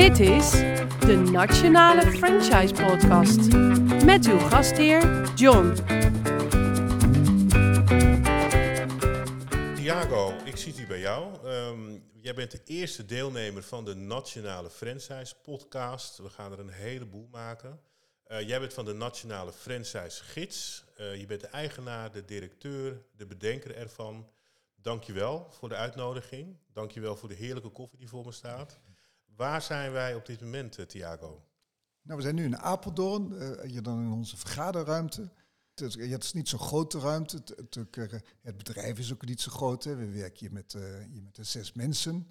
Dit is de Nationale Franchise Podcast met uw gastheer John. Thiago, ik zie het bij jou. Ehm, jij bent de eerste deelnemer van de Nationale Franchise Podcast. We gaan er een heleboel maken. Eh, jij bent van de Nationale Franchise Gids. Uh, je bent de eigenaar, de directeur, de bedenker ervan. Dankjewel voor de uitnodiging. Dankjewel voor de heerlijke koffie die voor me staat. Waar zijn wij op dit moment, uh, Thiago? Nou, we zijn nu in Apeldoorn, uh, hier dan in onze vergaderruimte. Het, is niet zo'n grote ruimte. Het, het, het, bedrijf is ook niet zo groot. We werken hier met, uh, met zes mensen.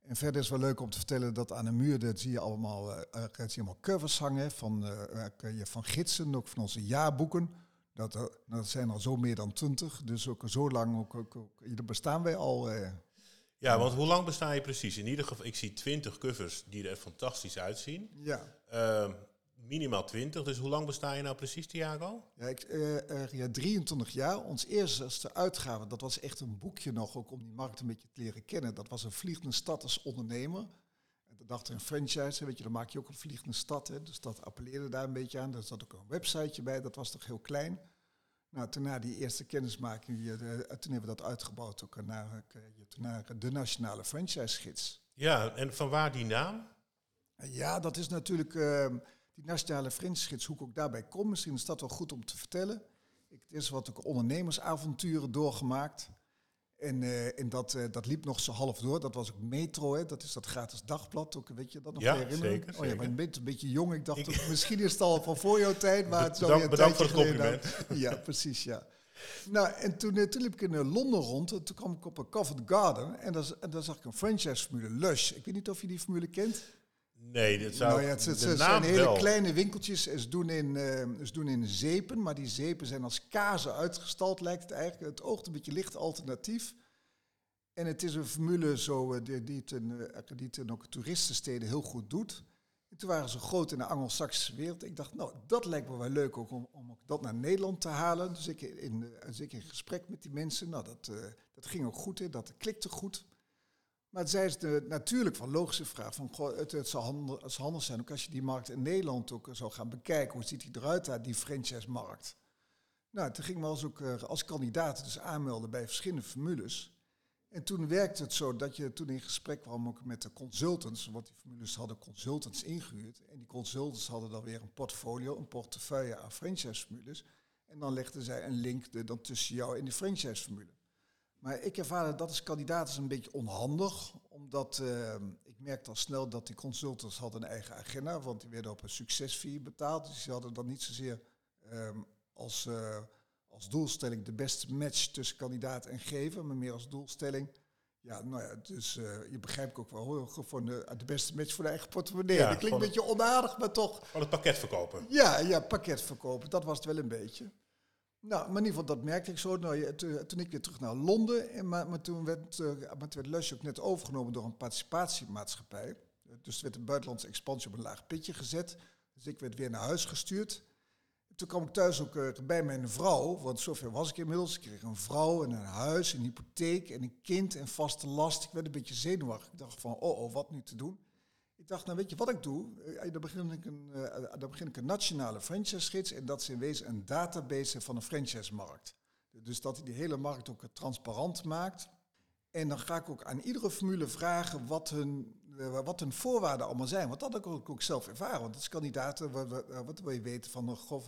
En verder is wel leuk om te vertellen dat aan de muur dat zie je allemaal, uh, zie je allemaal covers hangen van, van gidsen, ook van onze jaarboeken. Dat, dat zijn al zo meer dan twintig, dus ook zo lang ook, ook, bestaan wij al. Ja, want hoe lang besta je precies? In ieder geval, ik zie 20 covers die er fantastisch uitzien. Ja. Uh, minimaal 20, dus hoe lang besta je nou precies, Thiago? Ja, ik, uh, ja, 23 jaar. Ons eerste uitgave, dat was echt een boekje nog, ook om die markt een beetje te leren kennen. Dat was een vliegende stad als ondernemer. En toen dacht er een franchise, weet je, dan maak je ook een vliegende stad. Hè. Dus dat appelleerde daar een beetje aan. Er zat ook een websiteje bij, dat was toch heel klein. Nou, toen na die eerste kennismaking, uh, toen hebben we dat uitgebouwd ook naar, naar de Nationale Franchise Gids. Ja, en van waar die naam? Ja, dat is natuurlijk uh, die Nationale Franchise Gids, hoe ik ook daarbij kom. Misschien is dat wel goed om te vertellen. Ik, het is wat ook ondernemersavonturen doorgemaakt. En, uh, en dat, uh, dat liep nog zo half door. Dat was ook Metro, hè. dat is dat gratis dagblad. Ook, weet je dat nog ja, herinneren? Zeker, oh ja, zeker. maar je bent een beetje jong. Ik dacht, ik, misschien is het al van voor jouw tijd. Maar het is bedankt, bedankt voor het compliment. Ja, precies, ja. Nou, en toen, toen liep ik in Londen rond. En toen kwam ik op een Covent Garden. En daar, en daar zag ik een franchise-formule, Lush. Ik weet niet of je die formule kent. Nee, dit zou nou ja, het, zijn hele wel. kleine winkeltjes. Ze doen, in, uh, ze doen in zeepen, maar die zeepen zijn als kazen uitgestald, lijkt het eigenlijk. Het oogt een beetje licht alternatief. En het is een formule zo, uh, die, die, het in, uh, die het in ook toeristensteden heel goed doet. En toen waren ze groot in de Anglo-Saxische wereld. Ik dacht, nou, dat lijkt me wel leuk ook om, om dat naar Nederland te halen. Dus ik in, dus ik in gesprek met die mensen. Nou, dat, dat ging ook goed, hè, dat klikte goed. Maar het zei ze natuurlijk van logische vraag. Van, goh, het, het, het zou handig zijn ook als je die markt in Nederland ook zou gaan bekijken. Hoe ziet die eruit daar, die franchise-markt? Nou, toen ging me als, ook, uh, als kandidaat dus aanmelden bij verschillende formules. En toen werkte het zo dat je toen in gesprek kwam met de consultants, want die formules hadden consultants ingehuurd. En die consultants hadden dan weer een portfolio, een portefeuille aan franchise-formules. En dan legden zij een link de, dan tussen jou en die franchise-formule. Maar ik ervaarde dat als kandidaat is een beetje onhandig, omdat uh, ik merkte al snel dat die consultants hadden een eigen agenda, want die werden op een succesfee betaald. Dus die hadden dan niet zozeer um, als... Uh, als doelstelling de beste match tussen kandidaat en gever, maar meer als doelstelling. Ja, nou ja, dus uh, je begrijpt ook wel hoor, gewoon de, de, beste match voor de eigen portemonnee. Ja, dat klinkt een beetje onaardig, maar toch. Van het pakket verkopen. Ja, ja, pakket verkopen, dat was het wel een beetje. Nou, maar in ieder geval, dat merkte ik zo. Nou, toen, ik weer terug naar Londen, en, maar, maar toen werd, uh, maar toen werd ook net overgenomen door een participatiemaatschappij. Dus er werd een buitenlandse expansie op een laag pitje gezet. Dus ik werd weer naar huis gestuurd. Toen kwam ik thuis ook uh, bij mijn vrouw, want zover was ik inmiddels. Ik kreeg een vrouw en een huis, een hypotheek en een kind en vaste last. Ik werd een beetje zenuwachtig. Ik dacht van, oh, oh, wat nu te doen? Ik dacht, nou weet je wat ik doe? Uh, dan, begin ik een, uh, dan begin ik een nationale franchise-gids en dat is in wezen een database van een franchise-markt. Dus dat die hele markt ook transparant maakt. En dan ga ik ook aan iedere formule vragen wat hun, wat hun voorwaarden allemaal zijn. Want dat heb ik ook, ook zelf ervaren. Want als kandidaten, wat, wil je weten van, goh,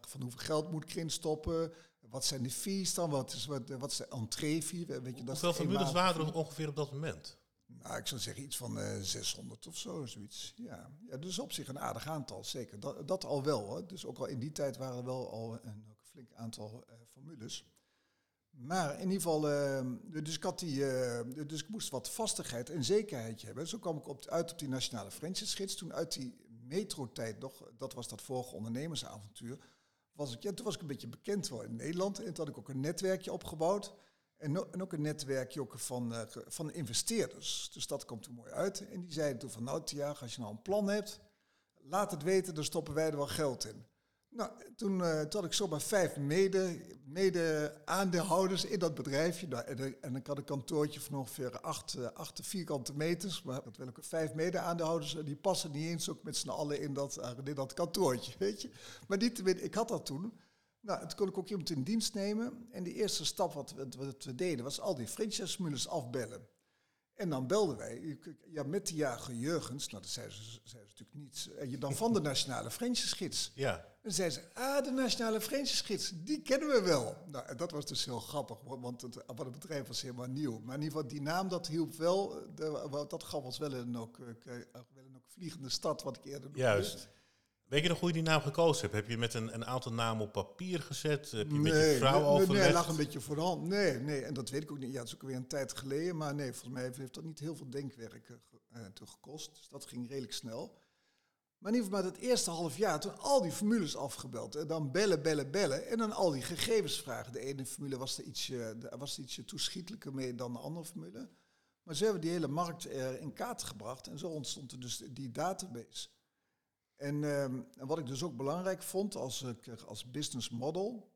van hoeveel geld moet ik erin stoppen? Wat zijn de fees dan? Wat is, wat, wat is de entree-fee? Weet je, dat hoeveel formules waren er ongeveer op dat moment? Nou, ik zou zeggen iets van uh, 600 of zo, zoiets. Ja. ja, dus op zich een aardig aantal, zeker. Dat, dat al wel, hoor. Dus ook al in die tijd waren er wel al een, een flink aantal formules. Maar in ieder geval, uh, dus, ik had die, dus ik moest wat vastigheid en zekerheid hebben. Zo kwam ik op, uit op die nationale franchise-gids. Toen uit die metrotijd nog, dat was dat vorige ondernemersavontuur, was ik, ja, toen was ik een beetje bekend in Nederland. En toen had ik ook een netwerkje opgebouwd. En, en ook een netwerkje ook van, uh, van investeerders. Dus dat komt er mooi uit. En die zeiden toen van, nou als je nou een plan hebt, laat het weten, dan stoppen wij er wel geld in. Nou, toen, toen had ik zomaar vijf mede, mede aandeelhouders in dat bedrijfje. Nou, en, en ik had een kantoortje van ongeveer acht, uh, acht vierkante meters. Maar dat wil ik vijf mede aandeelhouders. En die passen niet eens ook met z'n allen in dat, in dat kantoortje, weet je. Maar niet, ik had dat toen. Nou, toen kon ik ook iemand in dienst nemen. En de eerste stap wat, wat, wat we deden was al die franchise-formules afbellen. En dan belden wij, ja, met de jager Jurgens, nou dat ze, ze natuurlijk niet, en je dan van de Nationale Gids. Ja. En zei ze, ah, de Nationale Gids, die kennen we wel. Nou, en dat was dus heel grappig, want het, want het bedrijf was helemaal nieuw. Maar in ieder geval, die naam, dat hielp wel, de, dat gaf ons wel een ook, wel een ook vliegende stad, wat ik eerder noemde. Juist. Weet je nog hoe je die naam gekozen hebt? Heb je met een, een aantal namen op papier gezet? Heb je nee, met je vrouw nee, overlegd? Nee, lag een beetje voor de hand. Nee, nee, en dat weet ik ook niet. Ja, dat is ook weer een tijd geleden. Maar nee, volgens mij heeft dat niet heel veel denkwerk uh, gekost. Dus dat ging redelijk snel. Maar in ieder geval, het eerste half jaar, toen al die formules afgebeld. En dan bellen, bellen, bellen. En dan al die gegevensvragen. De ene formule was er ietsje, was er ietsje toeschietelijker mee dan de andere formule. Maar ze hebben die hele markt in kaart gebracht. En zo ontstond er dus die database. En, en, wat ik dus ook belangrijk vond als, als business model,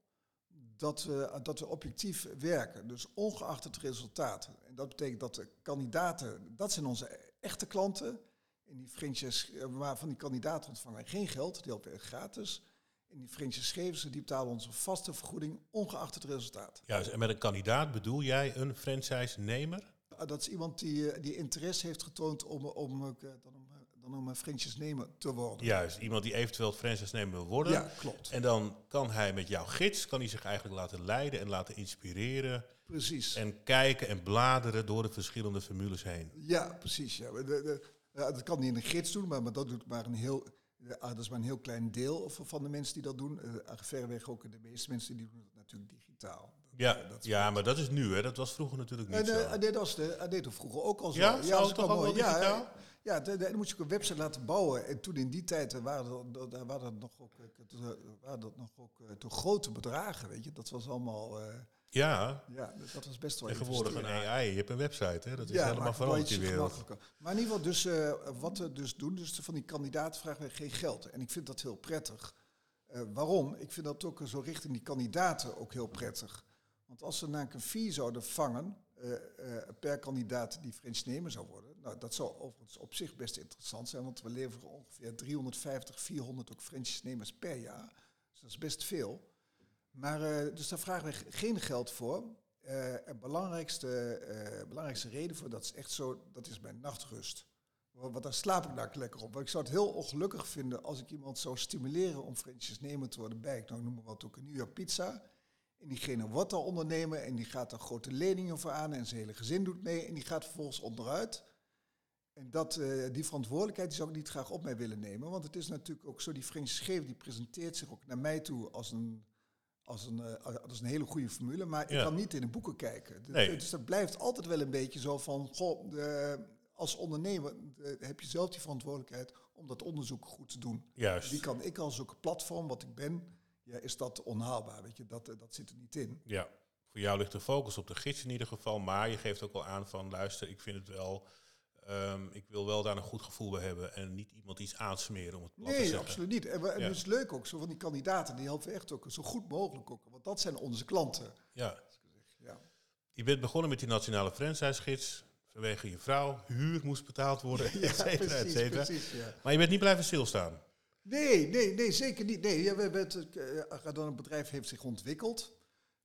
dat we, dat we objectief werken. Dus ongeacht het resultaat. En dat betekent dat de kandidaten, dat zijn onze echte klanten. En die franchise, waarvan die kandidaten ontvangen geen geld, die helpen gratis. En die franchisegevers die betalen onze vaste vergoeding, ongeacht het resultaat. Juist, en met een kandidaat bedoel jij een franchise-nemer? Dat is iemand die, die interesse heeft getoond om, om, om dan om een franchise-nemer te worden. Juist, iemand die eventueel franchise-nemer wil worden. Ja, klopt. En dan kan hij met jouw gids, kan hij zich eigenlijk laten leiden en laten inspireren. Precies. En kijken en bladeren door de verschillende formules heen. Ja, precies. Ja. De, de, dat kan niet in een gids doen, maar, maar dat doet maar een heel... Dat is maar een heel klein deel van de mensen die dat doen. Uh, verreweg ook de meeste mensen die doen het natuurlijk digitaal. Ja, dat ja maar dat is nu, hè? Dat was vroeger natuurlijk niet en, zo. En dit was de, deed vroeger ook al zo. Ja, ja dat toch ook wel digitaal? Ja, dan moet je ook een website laten bouwen. En toen in die tijd waren dat, waren dat nog ook, waren dat nog ook te grote bedragen, weet je. Dat was allemaal... Uh, ja. ja, dat was best wel Tegenwoordig een AI, je hebt een website, hè? dat is ja, helemaal veranderd die wereld. Maar in ieder geval, dus, uh, wat we dus doen, dus van die kandidaten vragen we geen geld. En ik vind dat heel prettig. Uh, waarom? Ik vind dat ook zo richting die kandidaten ook heel prettig. Want als ze namelijk een fee zouden vangen uh, per kandidaat die French nemer zou worden, nou, dat zou overigens op zich best interessant zijn, want we leveren ongeveer 350, 400 ook French-nemers per jaar. Dus dat is best veel. Maar, uh, dus daar vragen we geen geld voor. Uh, en belangrijkste, uh, belangrijkste reden voor dat is echt zo, dat is mijn nachtrust. Want daar slaap ik nou lekker op. Want ik zou het heel ongelukkig vinden als ik iemand zou stimuleren om nemer te worden bij, ik nou, noem maar wat ook een New pizza. En diegene wordt daar ondernemer en die gaat er grote leningen voor aan en zijn hele gezin doet mee en die gaat vervolgens onderuit. En dat, uh, die verantwoordelijkheid die zou ik niet graag op mij willen nemen. Want het is natuurlijk ook zo, die Scheef die presenteert zich ook naar mij toe als een, als een, uh, als een hele goede formule. Maar ja. ik kan niet in de boeken kijken. Nee. Dus dat blijft altijd wel een beetje zo van, goh, de, als ondernemer de, heb je zelf die verantwoordelijkheid om dat onderzoek goed te doen. Juist. Die kan ik als ook platform wat ik ben, ja, is dat onhaalbaar. Weet je, dat, dat zit er niet in. Ja, voor jou ligt de focus op de gids in ieder geval. Maar je geeft ook wel aan van, luister, ik vind het wel Um, ik wil wel daar een goed gevoel bij hebben en niet iemand iets aansmeren om het plat nee, te zeggen. absoluut niet. En, we, en ja. het is leuk ook, zo van die kandidaten, die helpen we echt ook zo goed mogelijk ook. Want dat zijn onze klanten. Ja. ja. Je bent begonnen met die nationale franchise-gids. Vanwege je vrouw, huur moest betaald worden, ja, et cetera, et cetera. Precies, ja. Maar je bent niet blijven stilstaan. Nee, nee, nee, zeker niet. Nee, ja, we, het, uh, het bedrijf heeft zich ontwikkeld.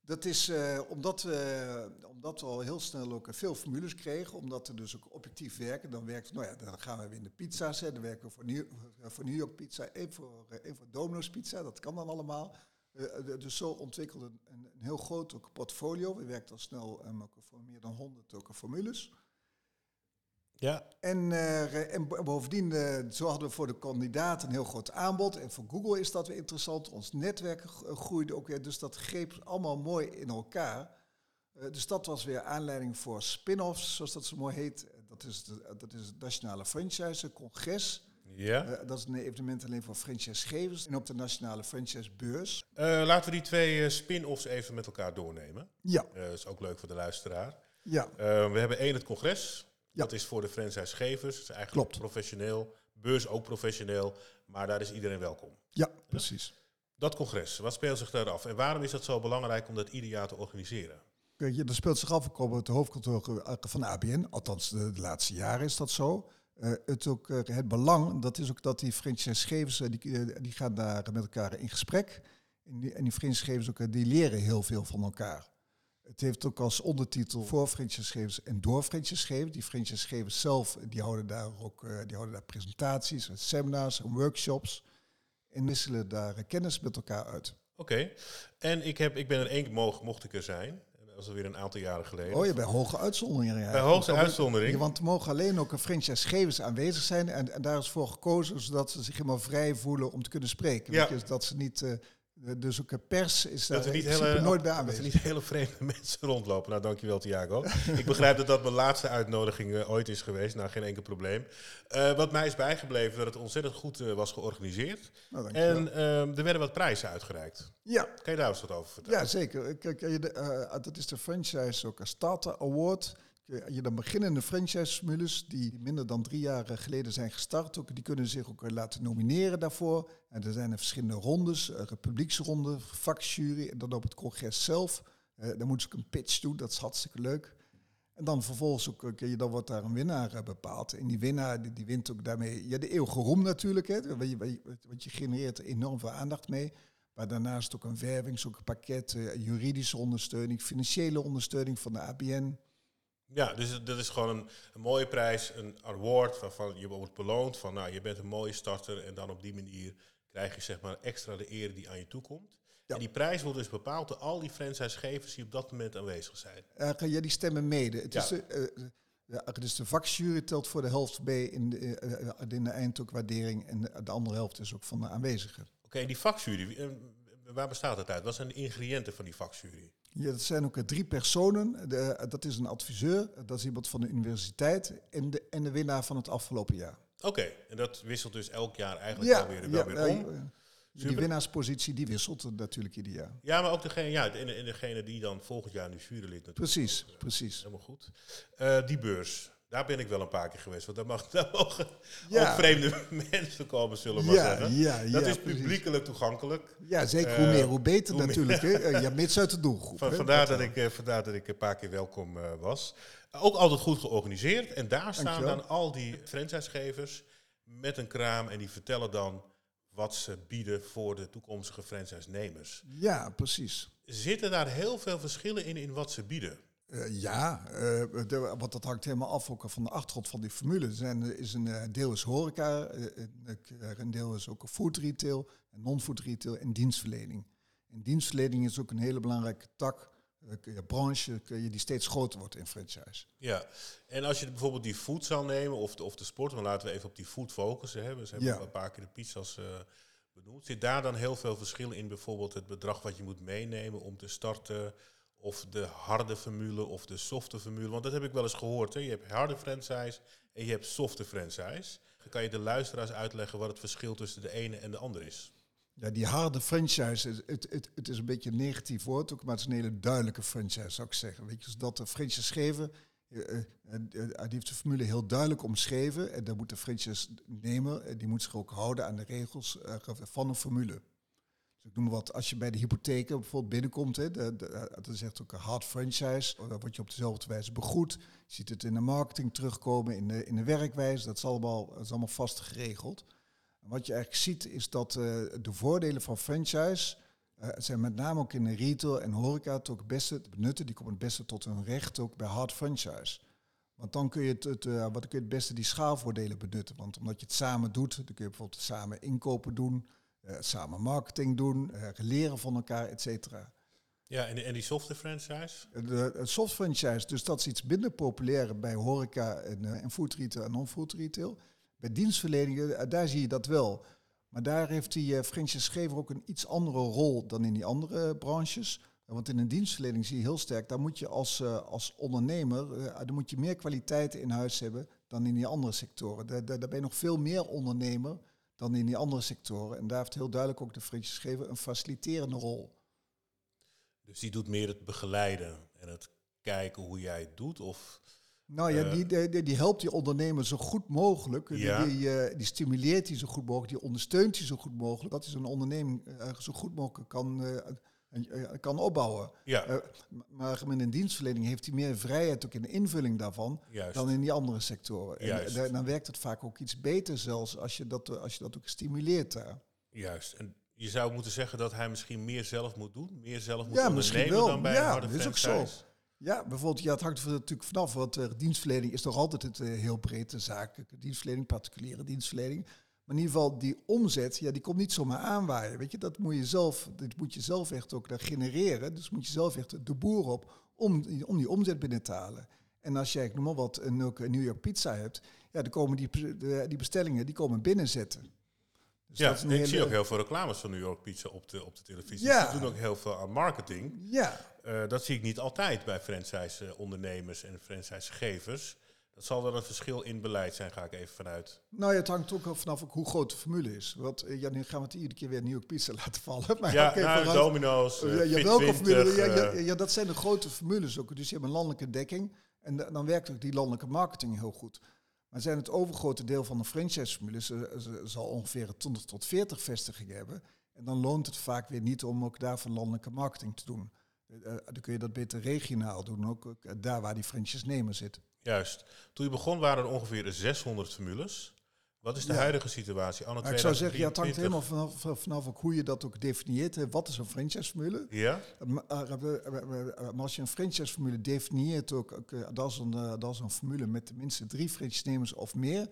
Dat is uh, omdat, uh, omdat we al heel snel ook veel formules kregen, omdat we dus ook objectief werken. Dan werkt, nou ja, dan gaan we weer in de pizza's, hè. dan werken we voor New, voor New York Pizza, één voor, voor Domino's Pizza, dat kan dan allemaal. Dus zo ontwikkelde een, een, heel groot ook portfolio. We werkten al snel ook voor meer dan 100 ook formules. Ja. En, uh, en bovendien, uh, zo hadden we voor de kandidaten een heel groot aanbod. En voor Google is dat weer interessant. Ons netwerk groeide ook weer. Dus dat greep allemaal mooi in elkaar. Uh, dus dat was weer aanleiding voor spin-offs, zoals dat zo mooi heet. Dat is, de, dat is het Nationale Franchise Congres. Ja. dat is een evenement alleen voor franchisegevers. En op de Nationale Franchise Beurs. laten we die twee spin-offs even met elkaar doornemen. Ja. dat is ook leuk voor de luisteraar. Ja. we hebben één het congres. Ja. Dat is voor de franchisegevers. Dat is eigenlijk Klopt. professioneel. Beurs ook professioneel. Maar daar is iedereen welkom. Ja, precies. Dat congres, wat speelt zich daar af? En waarom is het zo belangrijk om dat ieder jaar te organiseren? Kijk, er speelt zich af op het hoofdkantoor eh, van ABN. Althans, de, de laatste jaren is dat zo. Uh, het, ook, uh, het belang, dat is ook dat die franchisegevers, uh, die, die gaan daar met elkaar in gesprek. En die, en die franchisegevers ook, die leren heel veel van elkaar. Het heeft ook als ondertitel voor en door. Die franchisegevers zelf, die houden daar ook die houden daar presentaties, seminars en workshops. En wisselen daar kennis met elkaar uit. Oké, okay. en ik, heb, ik ben er één keer mocht, mocht ik er zijn. Dat was alweer een aantal jaren geleden. Oh, je bij hoge uitzonderingen. Ja. Bij hoogste uitzondering. Want er mogen alleen ook franchisegevers aanwezig zijn. En, en, daar is voor gekozen zodat ze zich helemaal vrij voelen om te kunnen spreken. Ja. Dus dat ze niet... Uh, dus ook pers is dat daar niet hele, nooit bij aanwezig. Dat er niet hele vreemde mensen rondlopen. Nou, dankjewel Thiago. ik begrijp dat dat mijn laatste uitnodiging uh, ooit is geweest. Nou, geen enkel probleem. Uh, wat mij is bijgebleven, dat het ontzettend goed uh, was georganiseerd. Nou, en er werden wat prijzen uitgereikt. Ja. Kan je daar eens wat over vertellen? Ja, zeker. Kijk, dat is de franchise ook Starter Award. Je dan beginnende franchise-formules die minder dan drie jaar geleden zijn gestart, ook, die kunnen zich ook laten nomineren daarvoor. En er zijn er verschillende rondes, een publieksronde, vakjury en dan op het congres zelf. Uh, dan moeten ze een pitch doen, dat is hartstikke leuk. En dan vervolgens ook, okay, dan wordt daar een winnaar bepaald. En die winnaar die, wint ook daarmee ja, de eeuwige roem natuurlijk. Hè, want, je, want je genereert er enorm veel aandacht mee. Maar daarnaast ook een wervings, ook een pakket, juridische ondersteuning, financiële ondersteuning van de ABN. Ja, dus dat is gewoon een, een, mooie prijs, een award waarvan je wordt beloond van, nou, je bent een mooie starter en dan op die manier krijg je zeg maar extra de eer die aan je toekomt. Ja. En die prijs wordt dus bepaald door al die franchisegevers die op dat moment aanwezig zijn. Uh, ja, die stemmen mede. Het Ja. is, uh, ja, dus de vakjury telt voor de helft mee in de, uh, in de eindtoekwaardering en de, de, andere helft is ook van de aanwezigen. Oké, die vakjury, eh, waar bestaat het uit? Wat zijn de ingrediënten van die vakjury? Ja, dat zijn ook drie personen. De, dat is een adviseur, dat is iemand van de universiteit en de, en de winnaar van het afgelopen jaar. Oké, okay, en dat wisselt dus elk jaar eigenlijk ja, wel weer, wel ja, weer om. Ja, die winnaarspositie die wisselt natuurlijk ieder jaar. Ja, maar ook degene, ja, en, en degene die dan volgend jaar nu jurylid natuurlijk. Precies, precies. Helemaal goed. Uh, die beurs, daar ben ik wel een paar keer geweest. Want daar, mag, daar mogen ja. ook vreemde mensen komen, zullen we maar zeggen. Ja, dat is publiekelijk toegankelijk. Ja, zeker. Uh, hoe meer, hoe beter hoe natuurlijk. Ja, mits uit de doelgroep. Van, vandaar, dat ik, uh, vandaar dat ik een paar keer welkom uh, was. Ook altijd goed georganiseerd. En daar staan Dankjewel. dan al die franchisegevers met een kraam. En die vertellen dan wat ze bieden voor de toekomstige franchise-nemers. Ja, precies. Zitten daar heel veel verschillen in, in wat ze bieden? Uh, ja, uh, de, want dat hangt helemaal af ook van de achtergrond van die formule. Er zijn, is een uh, deel is horeca, een deel is ook food retail, non-food retail en dienstverlening. En dienstverlening is ook een hele belangrijke tak, branche, die steeds groter wordt in franchise. Ja, en als je bijvoorbeeld die food zou nemen of de, of de sport, dan laten we even op die food focussen. Hè. We hebben Ja. een paar keer de pizza's benoemd. Zit daar dan heel veel verschil in bijvoorbeeld het bedrag wat je moet meenemen om te starten? Of de harde formule of de softe formule. Want dat heb ik wel eens gehoord. Hè. Je hebt harde franchise en je hebt softe franchise. Kan je de luisteraars uitleggen wat het verschil tussen de ene en de andere is? Ja, die harde franchise, het, het, het is een beetje een negatief woord ook, maar het is een hele duidelijke franchise, zou ik zeggen. Weet je, dat de franchise geven, uh, uh, die heeft de formule heel duidelijk omschreven. En dan moet de franchise nemen, die moet zich ook houden aan de regels van een formule. Noem wat, als je bij de hypotheken bijvoorbeeld binnenkomt, hè, de, dat is echt ook een hard franchise, dan word je op dezelfde wijze begoed. Je ziet het in de marketing terugkomen, in de, in de werkwijze, dat is allemaal, dat is allemaal vast geregeld. En wat je eigenlijk ziet is dat uh, de voordelen van franchise uh, zijn met name ook in de retail en horeca ook het beste te benutten. Die komen het beste tot hun recht ook bij hard franchise. Want dan kun je het, het, uh, wat kun je het beste die schaalvoordelen benutten. Want omdat je het samen doet, dan kun je bijvoorbeeld samen inkopen doen, samen marketing doen, uh, leren van elkaar, et cetera. Ja, en, en die software franchise? De, de soft franchise, dus dat is iets minder populair bij horeca en, en food retail en non-food retail. Bij dienstverleningen, daar zie je dat wel. Maar daar heeft die franchisegever ook een iets andere rol dan in die andere branches. Want in een dienstverlening zie je heel sterk, daar moet je als, als ondernemer, daar moet je meer kwaliteiten in huis hebben dan in die andere sectoren. Daar, daar, daar ben je nog veel meer ondernemer dan in die andere sectoren. En daar heeft heel duidelijk ook de franchisegever een faciliterende rol. Dus die doet meer het begeleiden en het kijken hoe jij het doet? Of Nou ja, Eh, die, die, helpt die ondernemer zo goed mogelijk. Die- Ja. Die, eh, die stimuleert die zo goed mogelijk, die ondersteunt die zo goed mogelijk. Dat hij zo'n onderneming eh, zo goed mogelijk kan, kan opbouwen. ja, Eh, maar met een dienstverlening heeft hij meer vrijheid ook in de invulling daarvan juist. dan in die andere sectoren. En Juist. da- dan werkt het vaak ook iets beter zelfs als je dat, eh, als je dat ook stimuleert daar. Juist. En je zou moeten zeggen dat hij misschien meer zelf moet doen, meer zelf moet Ja, misschien ondernemen wel. dan bij Ja, een harde dat is ook zo. Ja, bijvoorbeeld, ja, het hangt er natuurlijk vanaf, want eh, dienstverlening is toch altijd het eh, heel breed, de zakelijke dienstverlening, particuliere dienstverlening. Maar in ieder geval, die omzet, ja, die komt niet zomaar aanwaaien. Weet je, dat moet je zelf, dat moet je zelf echt ook genereren. Dus moet je zelf echt de boer op om, die- om die omzet binnen te halen. En als jij, ik noem maar wat, een, New York pizza hebt, ja, dan komen die, die bestellingen die komen binnenzetten. Dus Ja, ik zie ook heel veel reclames van New York Pizza op de, op de televisie. Ja. Ze doen ook heel veel aan marketing. Ja, Eh, dat zie ik niet altijd bij franchise-ondernemers en franchisegevers. Dat zal wel een verschil in beleid zijn, ga ik even vanuit. Nou ja, het hangt ook af vanaf hoe groot de formule is. Want eh, ja, nu gaan we het iedere keer weer York Pizza laten vallen. Maar Ja, nou, vooruit. Domino's, eh, ja, Fit welke 20, formule? Ja, ja, eh, ja, dat zijn de grote formules ook. Dus je hebt een landelijke dekking. En da- dan werkt ook die landelijke marketing heel goed. Maar zijn het overgrote deel van de franchise-formules zal ongeveer 20 tot 40 vestigingen hebben. En dan loont het vaak weer niet om ook daarvan landelijke marketing te doen. Eh, eh, dan kun je dat beter regionaal doen, ook, ook, eh, daar waar die franchise-nemer zit. Juist. Toen je begon waren er ongeveer 600 formules. Wat is de Ja. huidige situatie? Anno ik zou zeggen, ja, het hangt 2023? helemaal vanaf, vanaf ook hoe je dat ook definieert. hè. Wat is een franchise-formule? Ja? Maar eh, eh, eh, maar als je een franchise-formule definieert, ook, dat, is een, dat is een formule met tenminste drie franchise-nemers of meer,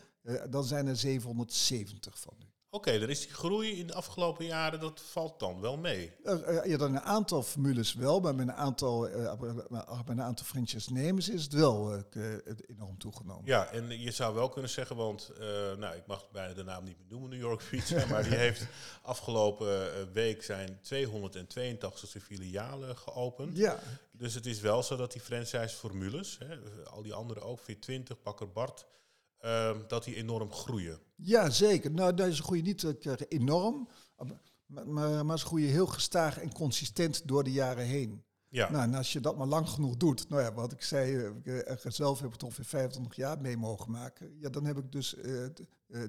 dan zijn er 770 van nu. Oké, er is die groei in de afgelopen jaren, dat valt dan wel mee. Ja, dan een aantal formules wel, maar met een aantal, eh, met een aantal franchise-nemers is het wel eh, enorm toegenomen. Ja, en je zou wel kunnen zeggen, want eh, nou, ik mag bijna de naam niet meer noemen, New York Pizza, maar die heeft afgelopen week zijn 282 filialen geopend. Ja, Dus het is wel zo dat die franchise-formules, al die andere ook, Fit20, Bakker Bart, ehm, dat die enorm groeien. ja zeker. Nou, deze groeien niet enorm, maar, maar, maar ze groeien heel gestaag en consistent door de jaren heen. Ja, Nou, en als je dat maar lang genoeg doet, nou ja, wat ik zei, eh, ik, eh, zelf heb ik het ongeveer 25 jaar mee mogen maken. Ja, dan heb ik dus, eh,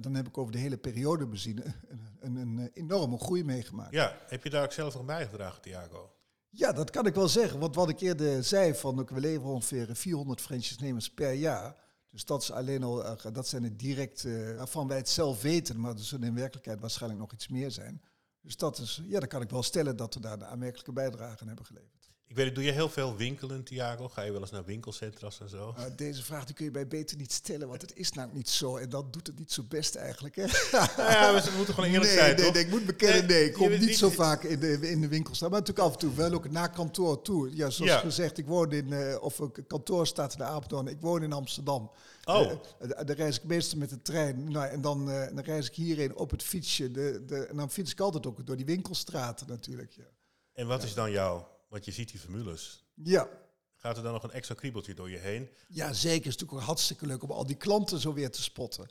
dan heb ik over de hele periode bezien een, een, een, enorme groei meegemaakt. ja. heb je daar ook zelf aan bijgedragen, Thiago? Ja, dat kan ik wel zeggen. Want wat ik eerder zei, van ook, we leveren ongeveer 400 franchise-nemers per jaar. Dus dat, is alleen al, eh, dat zijn het direct, eh, waarvan wij het zelf weten, maar er zullen in werkelijkheid waarschijnlijk nog iets meer zijn. Dus dat is, ja, dan kan ik wel stellen dat we daar een aanmerkelijke bijdrage aan hebben geleverd. Ik weet doe je heel veel winkelen, Thiago? Ga je wel eens naar winkelcentra's en zo? Uh, deze vraag die kun je bij beter niet stellen, want het is nou niet zo. En dat doet het niet zo best eigenlijk. Hè? Nou ja, we moeten gewoon eerlijk nee, zijn, nee, toch? nee, ik moet bekennen, Nee. Ik kom niet, niet- zo vaak in de, in de winkel staan. Maar natuurlijk af en toe wel ook naar kantoor toe. Ja, zoals Ja. gezegd, ik woon in, eh, of een kantoor staat in de Apeldoorn. Ik woon in Amsterdam. Oh. Eh, eh, dan reis ik meestal met de trein. Nou, en dan, dan reis ik hierheen op het fietsje. De, de, en dan fiets ik altijd ook door die winkelstraten natuurlijk. Ja, En wat is dan jouw, want je ziet die formules. ja. Gaat er dan nog een extra kriebeltje door je heen? Ja, zeker. Het is natuurlijk ook hartstikke leuk om al die klanten zo weer te spotten.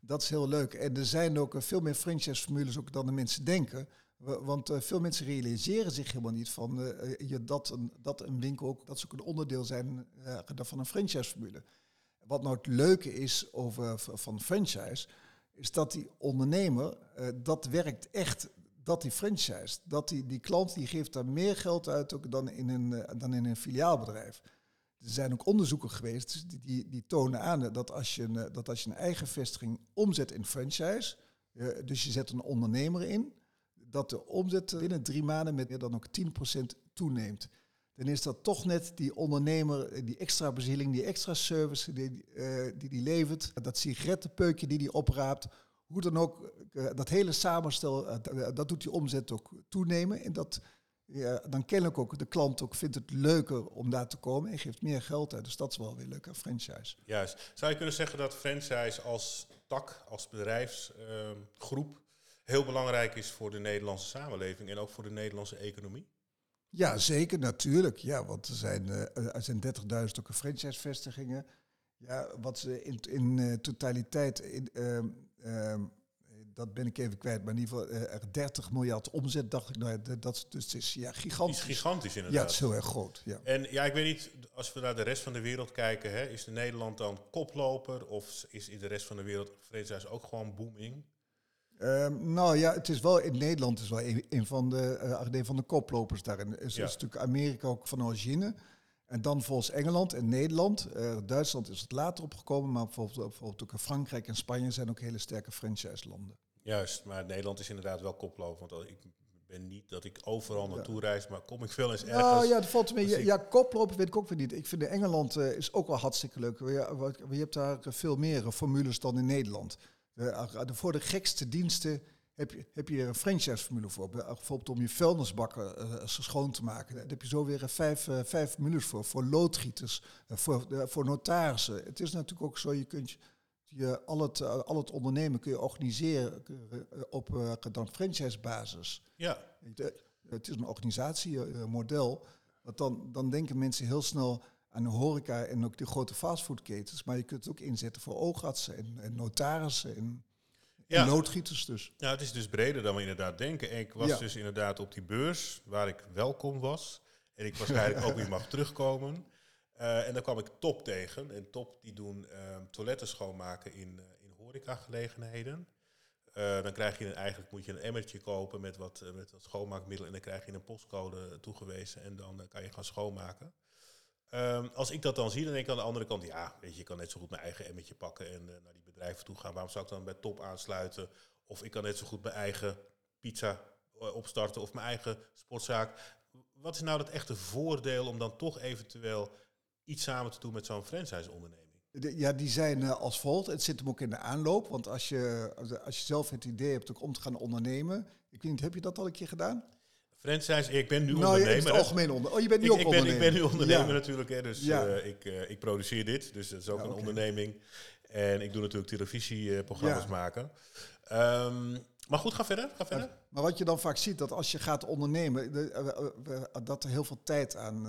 Dat is heel leuk. En er zijn ook eh, veel meer franchise-formules ook dan de mensen denken. Wa- Want eh, veel mensen realiseren zich helemaal niet van eh, je, dat, een, dat een winkel ook, dat ze ook een onderdeel zijn van een franchise-formule. Wat nou het leuke is over, van franchise, is dat die ondernemer, dat werkt echt, dat die franchise, dat die, die klant die geeft daar meer geld uit ook dan in een, eh, dan in een filiaalbedrijf. Er zijn ook onderzoeken geweest die, die, die tonen aan dat als, je een, eh, dat als je een eigen vestiging omzet in franchise, eh, dus je zet een ondernemer in, dat de omzet binnen drie maanden met meer dan ook 10% toeneemt. Dan is dat toch net die ondernemer, die extra bezieling, die extra service die eh, die, die levert, dat sigarettenpeukje die die opraapt, hoe dan ook, eh, dat hele samenstel, eh, d- dat doet die omzet ook toenemen. En dat, ja, dan kennelijk ook de klant ook vindt het leuker om daar te komen en geeft meer geld uit. Dus dat is wel weer leuk aan franchise. Juist. Zou je kunnen zeggen dat franchise als tak, als bedrijfsgroep, heel belangrijk is voor de Nederlandse samenleving en ook voor de Nederlandse economie? Ja, zeker, natuurlijk. Ja, want er zijn, eh, er zijn 30.000 ook franchise-vestigingen. Ja, wat ze in, in eh, totaliteit, in, ehm, dat ben ik even kwijt, maar in ieder geval eh, er 30 miljard omzet, dacht ik. Nou, dat, dat, dus is ja, Het is gigantisch. gigantisch Ja, inderdaad. het is heel erg groot. Ja. En ja, ik weet niet, als we naar de rest van de wereld kijken, hè, is Nederland dan koploper of is in de rest van de wereld franchise ook gewoon booming? Ehm, nou ja, het is wel in Nederland is wel een, een van de uh, een van de koplopers daarin. Is, Ja. is natuurlijk Amerika ook van origine. En dan volgens Engeland en Nederland. Eh, Duitsland is het later opgekomen, maar bijvoorbeeld, bijvoorbeeld ook Frankrijk en Spanje zijn ook hele sterke franchise-landen. Juist, maar Nederland is inderdaad wel koploper. Want ik ben niet dat ik overal Ja. naartoe reis, maar kom ik veel eens ergens. Nou ja, dat valt mee. als Ja, ik- ja, koplopen weet ik ook weer niet. Ik vind in Engeland eh, is ook wel hartstikke leuk. Je, je hebt daar eh, veel meer eh, formules dan in Nederland. Eh, de- voor de gekste diensten heb je, heb je een franchise-formule voor. Bij- Bijvoorbeeld om je vuilnisbakken eh, schoon te maken. Daar heb je zo weer eh, vijf, eh, vijf formules voor. Voor loodgieters, eh, voor, eh, voor notarissen. Het is natuurlijk ook zo, je kunt je, al, het, eh, al het ondernemen kun je organiseren eh, op eh, dan franchise-basis. Ja, Het is een organisatiemodel. Want dan, dan denken mensen heel snel aan de horeca en ook de grote fastfoodketens. Maar je kunt het ook inzetten voor oogartsen en, en notarissen en, Ja. loodgieters dus. Nou, het is dus breder dan we inderdaad denken. En ik was Ja. dus inderdaad op die beurs waar ik welkom was. En ik waarschijnlijk ook weer mag terugkomen. Eh, en dan kwam ik Top tegen. En Top die doen ehm, toiletten schoonmaken in, eh in horecagelegenheden. Eh, dan krijg je een, eigenlijk moet je een emmertje kopen met wat, met wat schoonmaakmiddel. En dan krijg je een postcode toegewezen. En dan kan je gaan schoonmaken. Ehm, als ik dat dan zie, dan denk ik aan de andere kant, ja, weet je, je kan net zo goed mijn eigen emmertje pakken en eh, naar die bedrijven toe gaan. Waarom zou ik dan bij Top aansluiten? Of ik kan net zo goed mijn eigen pizza eh, opstarten of mijn eigen sportzaak. Wat is nou het echte voordeel om dan toch eventueel iets samen te doen met zo'n franchise-onderneming? De- ja, die zijn eh, als volgt. Het zit hem ook in de aanloop. Want als je, als- je zelf het idee hebt om te gaan ondernemen. Ik weet niet, heb je dat al een keer gedaan? Franchise, ik ben nu nou, je- in ondernemer. het algemeen onder. Oh, je bent nu ik, ook ik, ben, ik ondernemer. ben nu ondernemer Ja. natuurlijk, hè, dus Ja. eh, ik, eh, ik produceer dit. Dus dat is ook Ja, een onderneming. En ik doe natuurlijk televisieprogramma's maken. Ehm, maar goed, ga verder. Ga verder. Maar wat je dan vaak ziet, dat als je gaat ondernemen, de- eh, dat er heel veel tijd aan,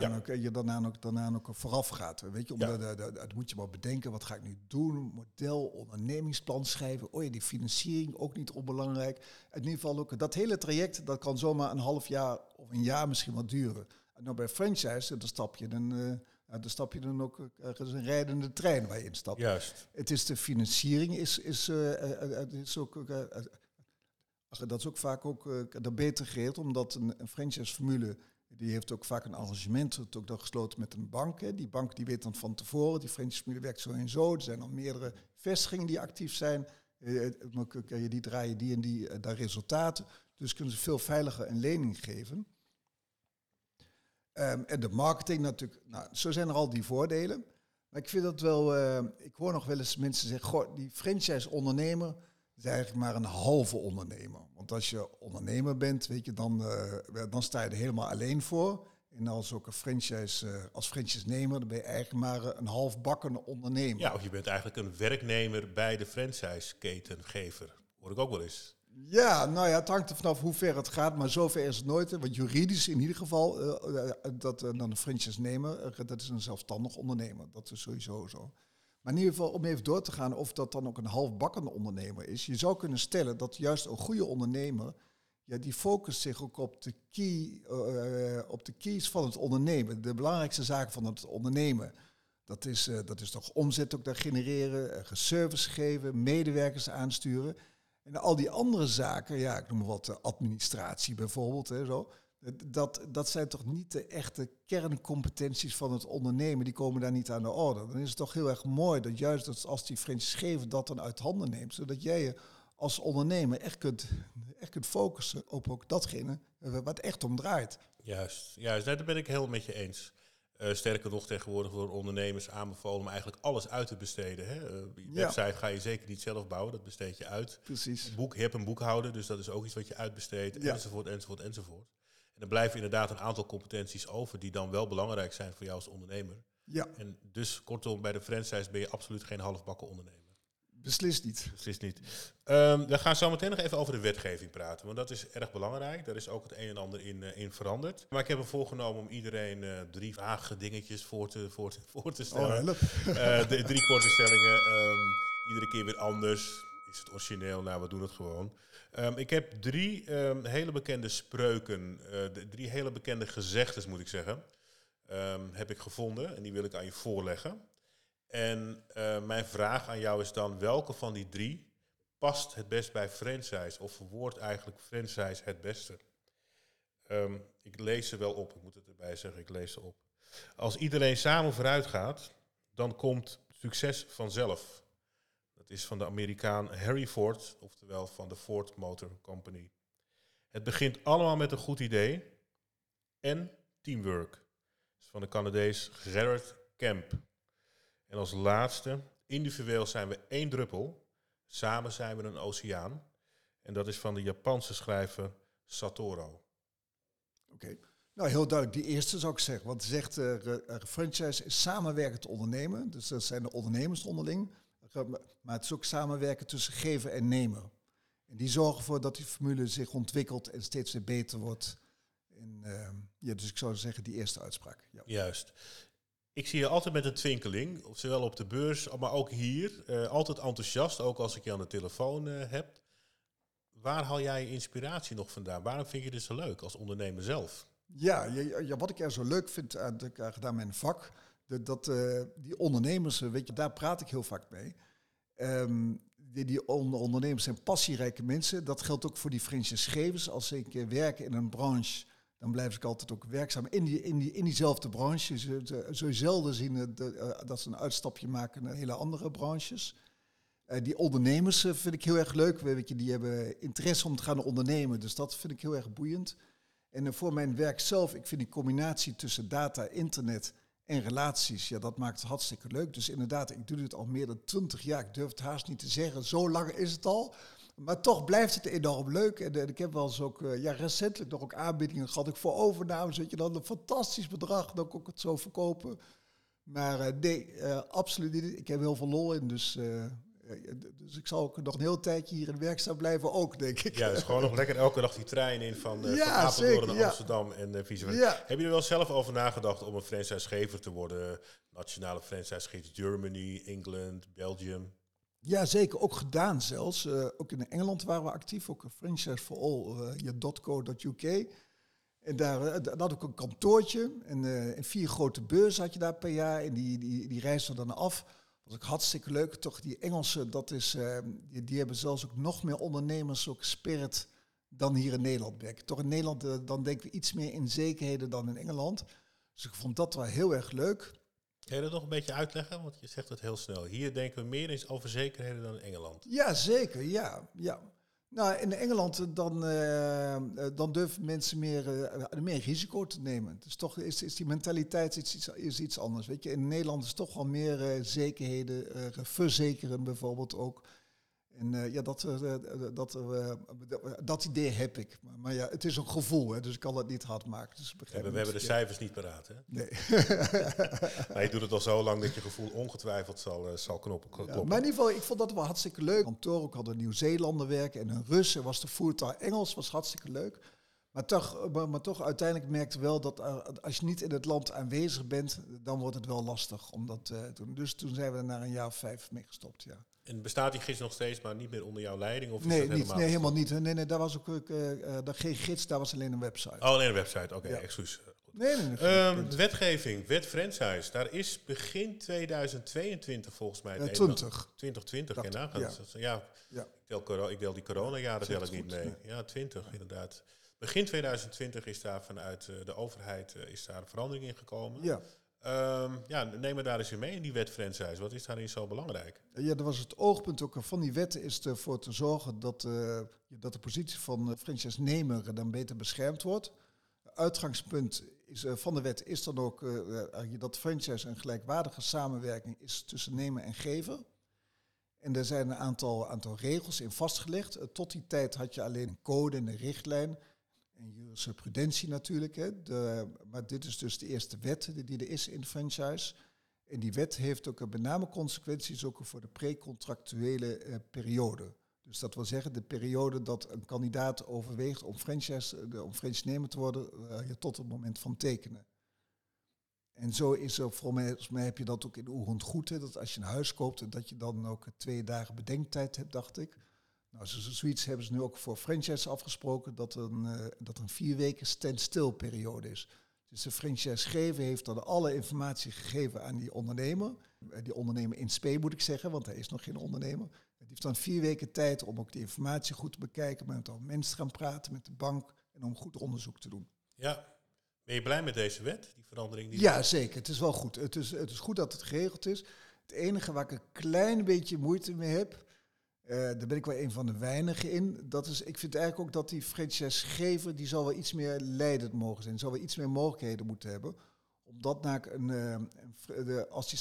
Ja. ook, eh, je daarna ook, daarna ook vooraf gaat. Weet je, omdat dat moet je maar bedenken, wat ga ik nu doen? Model, ondernemingsplan schrijven. Oh ja, die financiering ook niet onbelangrijk. In ieder geval ook, dat hele traject, dat kan zomaar een half jaar of een jaar misschien wat duren. En nou bij franchise, dan stap je dan, ja, dan stap je dan ook, eh, er is een rijdende trein waar je in stapt. Juist. Het is de financiering is, is, het is ook, dat is ook vaak ook dat beter geregeld, omdat een, een franchise-formule die heeft ook vaak een arrangement het ook dan gesloten met een bank. Hè. Die bank die weet dan van tevoren, die franchise-formule werkt zo en zo. Er zijn al meerdere vestigingen die actief zijn. Eh, eh, die draaien die en die eh, daar resultaten. Dus kunnen ze veel veiliger een lening geven. Ehm, en de marketing natuurlijk. Nou, zo zijn er al die voordelen. Maar ik vind dat wel. ik hoor nog wel eens mensen zeggen: die franchise-ondernemer is eigenlijk maar een halve ondernemer. Want als je ondernemer bent, weet je, dan, eh, dan sta je er helemaal alleen voor. En als ook een franchise, eh, als franchise-nemer, dan ben je eigenlijk maar eh, een halfbakken ondernemer. Ja, of je bent eigenlijk een werknemer bij de franchise-ketengever. Hoor ik ook wel eens. Ja, nou ja, het hangt er vanaf hoe ver het gaat, maar zover is het nooit. Want juridisch in ieder geval, dat dan een franchise-nemer, dat is een zelfstandig ondernemer. Dat is sowieso zo. Maar in ieder geval, om even door te gaan of dat dan ook een halfbakkende ondernemer is. Je zou kunnen stellen dat juist een goede ondernemer, ja, die focust zich ook op de, key, eh, op de keys van het ondernemen. De belangrijkste zaken van het ondernemen. Dat is, eh, dat is toch omzet ook daar genereren, eh, service geven, medewerkers aansturen. En al die andere zaken, ja, ik noem wat, administratie bijvoorbeeld, hè, zo. Dat, dat zijn toch niet de echte kerncompetenties van het ondernemen, die komen daar niet aan de orde. Dan is het toch heel erg mooi dat juist als die franchisegever dat dan uit handen neemt, zodat jij je als ondernemer echt kunt, echt kunt focussen op ook datgene eh, wat echt om draait. Juist, juist. Daar ben ik heel met je eens. Eh, sterker nog, tegenwoordig worden ondernemers aanbevolen om eigenlijk alles uit te besteden. Hè? Eh, je Ja. website ga je zeker niet zelf bouwen, dat besteed je uit. Precies. Boek, je hebt een boekhouder, dus dat is ook iets wat je uitbesteedt, Ja. enzovoort, enzovoort, enzovoort. En dan blijven inderdaad een aantal competenties over die dan wel belangrijk zijn voor jou als ondernemer. Ja, En dus kortom, bij de franchise ben je absoluut geen halfbakken ondernemer. beslist niet. Beslist niet. Ehm, we gaan zo meteen nog even over de wetgeving praten, want dat is erg belangrijk. Daar is ook het een en ander in, eh, in veranderd. Maar ik heb me voorgenomen om iedereen eh, drie vage dingetjes voor te, voor te, voor te Oh, stellen. Eh, de, drie korte stellingen, ehm, iedere keer weer anders. is het origineel? Nou, we doen het gewoon. Ehm, ik heb drie ehm, hele bekende spreuken, eh, drie hele bekende gezegdes moet ik zeggen, ehm, heb ik gevonden en die wil ik aan je voorleggen. En eh, mijn vraag aan jou is dan, welke van die drie past het best bij franchise of verwoordt eigenlijk franchise het beste? Ik lees ze wel op, ik moet het erbij zeggen, ik lees ze op. Als iedereen samen vooruit gaat, dan komt succes vanzelf. Dat is van de Amerikaan Harry Ford, oftewel van de Ford Motor Company. Het begint allemaal met een goed idee en teamwork. Is van de Canadees Gerard Kemp. En als laatste, individueel zijn we één druppel, samen zijn we een oceaan. En dat is van de Japanse schrijver Satoru. Oké. Nou, heel duidelijk. Die eerste zou ik zeggen. Want het zegt, uh, franchise is samenwerkend ondernemen. Dus dat zijn de ondernemers onderling. Maar het is ook samenwerken tussen gever en nemer. En die zorgen ervoor dat die formule zich ontwikkelt en steeds weer beter wordt. En, uh, ja, dus ik zou zeggen die eerste uitspraak. Ja. Juist. Ik zie je altijd met een twinkeling, zowel op de beurs, maar ook hier. Uh, altijd enthousiast, ook als ik je aan de telefoon uh, heb. Waar haal jij je inspiratie nog vandaan? Waarom vind je dit zo leuk als ondernemer zelf? Ja, ja, ja wat ik er zo leuk vind aan, aan mijn vak, dat, uh, die ondernemers, weet je, daar praat ik heel vaak mee. Um, die, die ondernemers zijn passierijke mensen. Dat geldt ook voor die franchisegevers. Als ik werk in een branche dan blijf ik altijd ook werkzaam in, die, in, die, in diezelfde branche. Zul je zelden zien dat ze een uitstapje maken naar hele andere branches. Die ondernemers vind ik heel erg leuk. Weet je, die hebben interesse om te gaan ondernemen. Dus dat vind ik heel erg boeiend. En voor mijn werk zelf, ik vind die combinatie tussen data, internet en relaties, ja, dat maakt het hartstikke leuk. Dus inderdaad, ik doe dit al meer dan twintig jaar. Ik durf het haast niet te zeggen. Zo lang is het al. Maar toch blijft het enorm leuk. En, ik heb wel eens ook, uh, ja, recentelijk nog ook aanbiedingen gehad. Ik voor overname, zet je dan een fantastisch bedrag, dan kon ik het zo verkopen. Maar uh, nee, absoluut niet. Ik heb heel veel lol in, dus, dus ik zal ook nog een heel tijdje hier in werkzaam blijven ook, denk ik. Ja, dus gewoon nog lekker elke dag die trein in van, ja, van Apeldoorn naar ja. Amsterdam en vice versa. Ja. Heb je er wel zelf over nagedacht om een franchisegever te worden? Nationale franchisegever Germany, England, Belgium? Ja, zeker. Ook gedaan zelfs. Uh, ook in Engeland waren we actief. Ook een franchise for all, uh, je .co.uk. En daar, uh, daar had ik een kantoortje. En, en, vier grote beurzen had je daar per jaar. En die, die, die reisden dan af. Was ook hartstikke leuk. Toch die Engelsen, dat is, die, die, hebben zelfs ook nog meer ondernemers, ook spirit, dan hier in Nederland. Toch in Nederland, dan denken we iets meer in zekerheden dan in Engeland. Dus ik vond dat wel heel erg leuk. Kun je dat nog een beetje uitleggen? Want je zegt het heel snel. Hier denken we meer eens over zekerheden dan in Engeland. Ja, zeker. Ja, ja. Nou, in Engeland dan, uh, dan durven mensen meer, meer risico te nemen. Dus toch is, is die mentaliteit iets, is iets anders. Weet je, in Nederland is toch wel meer zekerheden, verzekeren bijvoorbeeld ook. En uh, ja, dat, uh, dat, uh, dat idee heb ik. Maar, maar, ja, het is een gevoel, hè, dus ik kan het niet hard maken. Dus ja, we hebben de cijfers niet paraat, hè? Nee. maar je doet het al zo lang dat je gevoel ongetwijfeld zal, zal knoppen, kloppen. Ja, maar in ieder geval, ik vond dat wel hartstikke leuk. Kantoor, ik had een Nieuw-Zeelander werken en een Russen was de voertaal Engels, was hartstikke leuk. Maar toch, maar, maar toch uiteindelijk merkte wel dat als je niet in het land aanwezig bent, dan wordt het wel lastig om dat te doen. Dus toen zijn we er na een jaar of vijf mee gestopt, ja. En bestaat die gids nog steeds, maar niet meer onder jouw leiding? Of is nee, dat niet, helemaal nee, helemaal niet. Nee, nee, daar was ook uh, daar geen gids, daar was alleen een website. Oh, alleen een website, oké, okay, ja. excuus. Nee, nee, nee. Um, wetgeving, wet franchise. Daar is begin 2022 volgens mij. Uh, 20. 2020, dat, ja. Ja. Ik, deel, ik deel die coronajaren tel ik niet mee. Nee. Ja, 20 ja. inderdaad. Begin 2020 is daar vanuit uh, de overheid is daar een verandering in gekomen. Ja. Um, ja, neem me daar eens in mee in die wet franchise. Wat is daarin zo belangrijk? Ja, dat was het oogpunt ook van die wet is ervoor te zorgen dat, uh, dat de positie van franchise-nemer dan beter beschermd wordt. Uitgangspunt is, uh, van de wet is dan ook dat franchise een gelijkwaardige samenwerking is tussen nemer en gever. En er zijn een aantal, aantal regels in vastgelegd. tot die tijd had je alleen een code en een richtlijn en jurisprudentie natuurlijk. Hè. De, maar dit is dus de eerste wet die er is in franchise. En die wet heeft ook met name consequenties ook voor de precontractuele eh, periode. Dus dat wil zeggen de periode dat een kandidaat overweegt om franchise, uh, om franchise-nemer te worden uh, tot het moment van tekenen. En zo is er, volgens mij heb je dat ook in Oerend goed, hè, dat als je een huis koopt, dat je dan ook twee dagen bedenktijd hebt, dacht ik. Nou, zoiets hebben ze nu ook voor franchise afgesproken, dat een, uh, dat een vier weken standstill periode is. Dus de franchisegever heeft dan alle informatie gegeven aan die ondernemer. Eh, die ondernemer in spe moet ik zeggen, want hij is nog geen ondernemer. Die heeft dan vier weken tijd om ook die informatie goed te bekijken, met al mensen te gaan praten met de bank en om goed onderzoek te doen. Ja, ben je blij met deze wet, die verandering? Die ja, zeker. Het is wel goed. Het is, het is goed dat het geregeld is. Het enige waar ik een klein beetje moeite mee heb, uh, daar ben ik wel een van de weinigen in. Dat is, ik vind eigenlijk ook dat die franchisegever, die zal wel iets meer leidend mogen zijn. Zal wel iets meer mogelijkheden moeten hebben. Omdat na een, uh, de, als die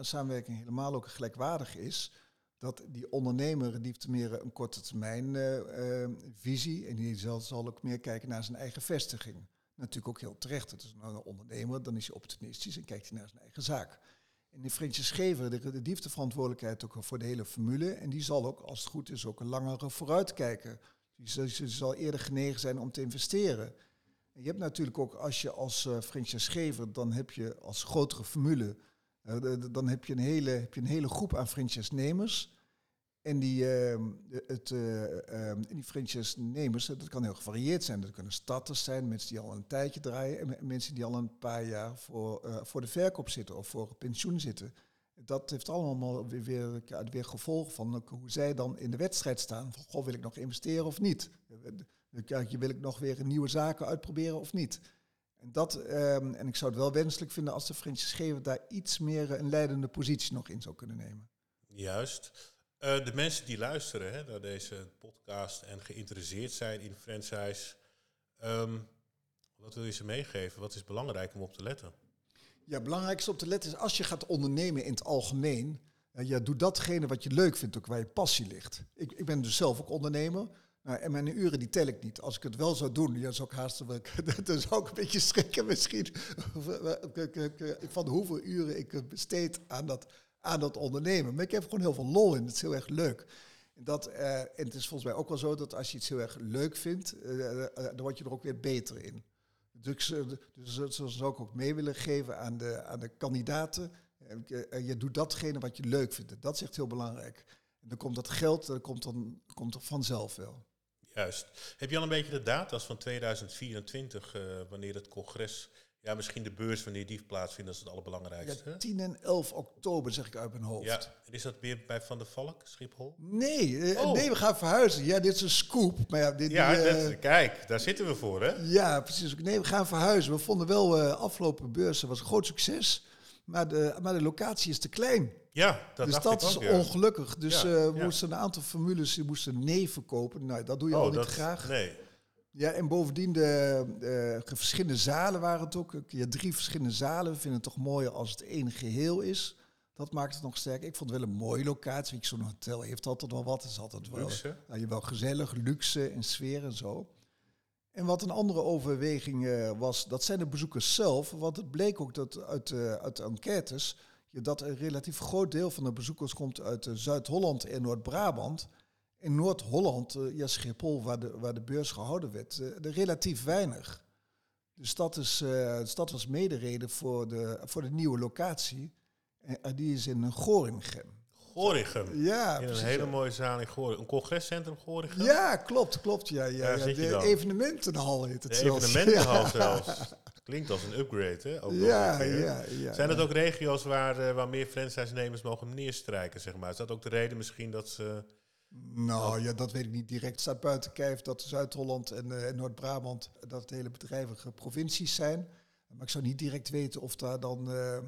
samenwerking, helemaal ook gelijkwaardig is, dat die ondernemer die meer een korte termijn uh, visie en die zal, zal ook meer kijken naar zijn eigen vestiging. Natuurlijk ook heel terecht. Het is een ondernemer, dan is hij opportunistisch en kijkt hij naar zijn eigen zaak. En die de, die heeft de verantwoordelijkheid ook voor de hele formule. En die zal ook, als het goed is, ook een langere vooruitkijken. Die zal, eerder genegen zijn om te investeren. En je hebt natuurlijk ook, als je als uh, franchisegever, dan heb je als grotere formule, uh, dan heb je, een hele, heb je een hele groep aan franchise-nemers. En die, uh, het, uh, die franchise-nemers, dat kan heel gevarieerd zijn. Dat kunnen starters zijn, mensen die al een tijdje draaien... en mensen die al een paar jaar voor, uh, voor de verkoop zitten of voor pensioen zitten. Dat heeft allemaal weer, weer, weer gevolgen van hoe zij dan in de wedstrijd staan. Van, goh, wil ik nog investeren of niet? Wil ik nog weer nieuwe zaken uitproberen of niet? En, dat, um, en ik zou het wel wenselijk vinden als de franchisegever daar iets meer een leidende positie nog in zou kunnen nemen. Juist. Uh, de mensen die luisteren hè, naar deze podcast en geïnteresseerd zijn in franchise, um, wat wil je ze meegeven? Wat is belangrijk om op te letten? Ja, belangrijk is op te letten is als je gaat ondernemen in het algemeen, uh, ja, doe datgene wat je leuk vindt, ook waar je passie ligt. Ik, ik ben dus zelf ook ondernemer. Nou, en mijn uren die tel ik niet. Als ik het wel zou doen, ja, zou ik haast dan zou ik een beetje schrikken misschien van hoeveel uren ik besteed aan dat aan dat ondernemen. Maar ik heb gewoon heel veel lol in. Het is heel erg leuk. Dat, uh, en het is volgens mij ook wel zo dat als je iets heel erg leuk vindt, uh, dan word je er ook weer beter in. Dus, dus dat zou ook mee willen geven aan de, aan de kandidaten. je doet datgene wat je leuk vindt. Dat is echt heel belangrijk. En dan komt dat geld, dat komt dan komt er vanzelf wel. Juist. Heb je al een beetje de data's van 2024, wanneer het congres ja, misschien de beurs wanneer die plaatsvindt, dat is het allerbelangrijkste. Ja, 10 en 11 oktober zeg ik uit mijn hoofd. Ja, en is dat weer bij Van der Valk, Schiphol? Nee, uh, oh. nee, we gaan verhuizen. Ja, dit is een scoop. Maar ja, dit, ja uh, kijk, daar zitten we voor, hè? Ja, precies. Nee, we gaan verhuizen. We vonden wel, uh, afgelopen beurs was een groot succes. Maar de, maar de locatie is te klein. Ja, dat dus dat is ongelukkig. Dus ja, we moesten een aantal formules die moesten nee verkopen. Nou, dat doe je oh, al niet dat, graag. Nee. Ja, en bovendien de, de, verschillende zalen waren het ook. Ja, drie verschillende zalen. We vinden het toch mooier als het één geheel is. Dat maakt het nog sterker. Ik vond het wel een mooie locatie. Zo'n hotel heeft altijd wel wat. Het is altijd wel, luxe. Nou, je wel gezellig, luxe en sfeer en zo. En wat een andere overweging uh, was, dat zijn de bezoekers zelf. Want het bleek ook dat uit, uh, uit de enquêtes... dat een relatief groot deel van de bezoekers komt uit uh, Zuid-Holland en Noord-Brabant in Noord-Holland, uh, ja, Schiphol, waar de, waar de beurs gehouden werd, uh, relatief weinig. Dus dat, is, dus dat was medereden voor de, voor de nieuwe locatie. En die is in Gorinchem. Gorinchem? Ja, In een hele mooie zaal in Gorinchem. Een congrescentrum Gorinchem? Ja, klopt, klopt. Ja, ja, ja, de evenementenhal heet het de zelfs. evenementenhal zelfs. Klinkt als een upgrade, hè? Ook ja, ja, ja. Zijn het ook regio's waar, waar meer franchise-nemers mogen neerstrijken, zeg maar? Is dat ook de reden misschien dat ze... Nou ja, dat weet ik niet direct. Het staat buiten kijf dat Zuid-Holland en, uh, en Noord-Brabant dat het hele bedrijvige provincies zijn. Maar ik zou niet direct weten of daar dan uh,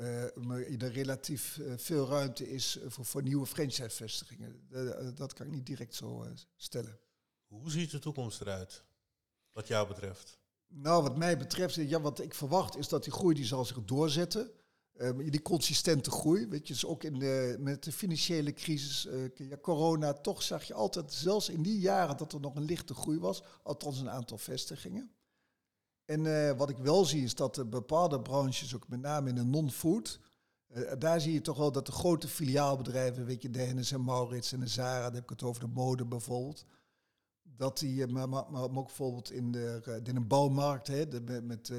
uh, er relatief veel ruimte is voor, voor nieuwe franchise-vestigingen. dat kan ik niet direct zo stellen. Hoe ziet de toekomst eruit, wat jou betreft? Nou, wat mij betreft, ja, wat ik verwacht is dat die groei die zal zich doorzetten. Um, die consistente groei, weet je, dus ook in de, met de financiële crisis, ja, corona, toch zag je altijd, zelfs in die jaren, dat er nog een lichte groei was, althans een aantal vestigingen. En uh, wat ik wel zie is dat de bepaalde branches, ook met name in de non-food, daar zie je toch wel dat de grote filiaalbedrijven, weet je, de Hennis en Maurits en de Zara, dan heb ik het over de mode bijvoorbeeld, dat die, maar, maar, maar ook bijvoorbeeld in de, in een bouwmarkt, hè, met, met,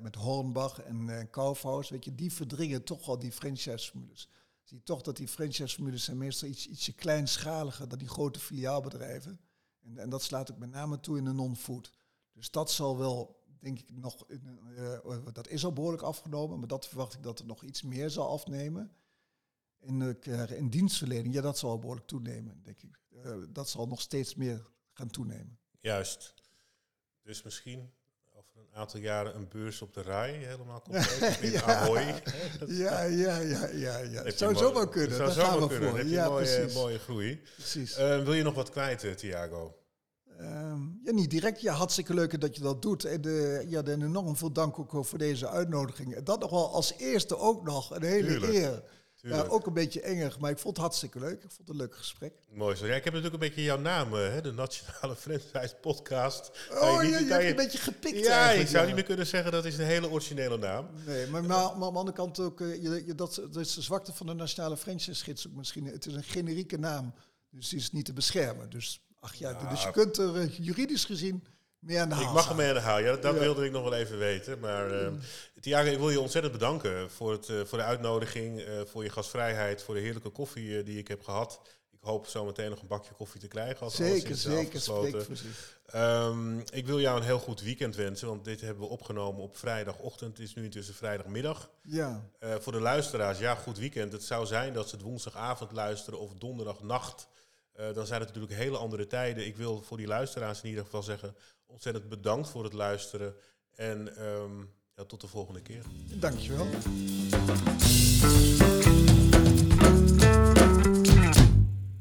met Hornbach en Kaufhaus, weet je, die verdringen toch al die franchise-formules. Zie toch dat die franchise-formules zijn meestal iets, ietsje kleinschaliger dan die grote filiaalbedrijven. En, en dat slaat ook met name toe in de non-food. Dus dat zal wel, denk ik, nog, dat is al behoorlijk afgenomen, maar dat verwacht ik dat er nog iets meer zal afnemen. In, uh, in dienstverlening, ja, dat zal behoorlijk toenemen, denk ik. dat zal nog steeds meer gaan toenemen. Juist. Dus misschien over een aantal jaren een beurs op de rij, helemaal compleet in ja. Ahoy. ja, ja, ja, ja, ja. Het zou zo wel kunnen. Dat zou gaan we kunnen. voor. Heb je Ja, een mooie, precies. mooie groei. precies. Uh, wil je nog wat kwijt, uh, Thiago? Ehm, ja, niet direct. Ja, hartstikke leuk dat je dat doet. En de, ja, en enorm veel dank ook voor deze uitnodiging. En dat nog wel als eerste ook nog. Een hele Tuurlijk. eer. Ja, ook een beetje enger, maar ik vond het hartstikke leuk. Ik vond het een leuk gesprek. Mooi zo. Ja, ik heb natuurlijk een beetje jouw naam, uh, hè, de Nationale Franchise Podcast. Oh, je, je, je hebt een beetje gepikt Ja, ik zou ja. niet meer kunnen zeggen dat is een hele originele naam. Nee, maar, maar, maar aan de andere kant ook, uh, je, je, dat, dat is de zwakte van de Nationale Franchise-gids ook misschien. Het is een generieke naam, dus die is niet te beschermen. Dus, ach ja, Ja. dus je kunt er uh, juridisch gezien mee aan de haal Ik mag hem mee aan de haal. Ja, dat Ja. wilde ik nog wel even weten. Maar uh, Thiago, ik wil je ontzettend bedanken voor, het, uh, voor de uitnodiging, uh, voor je gastvrijheid, voor de heerlijke koffie die ik heb gehad. Ik hoop zo meteen nog een bakje koffie te krijgen. Als alles Zeker, is zeker. voor zich. Um, ik wil jou een heel goed weekend wensen, want dit hebben we opgenomen op vrijdagochtend. Het is nu intussen vrijdagmiddag. Ja, Uh, voor de luisteraars, ja, goed weekend. Het zou zijn dat ze het woensdagavond luisteren of donderdagnacht. Uh, dan zijn het natuurlijk hele andere tijden. Ik wil voor die luisteraars in ieder geval zeggen, ontzettend bedankt voor het luisteren. En um, ja, tot de volgende keer. dankjewel.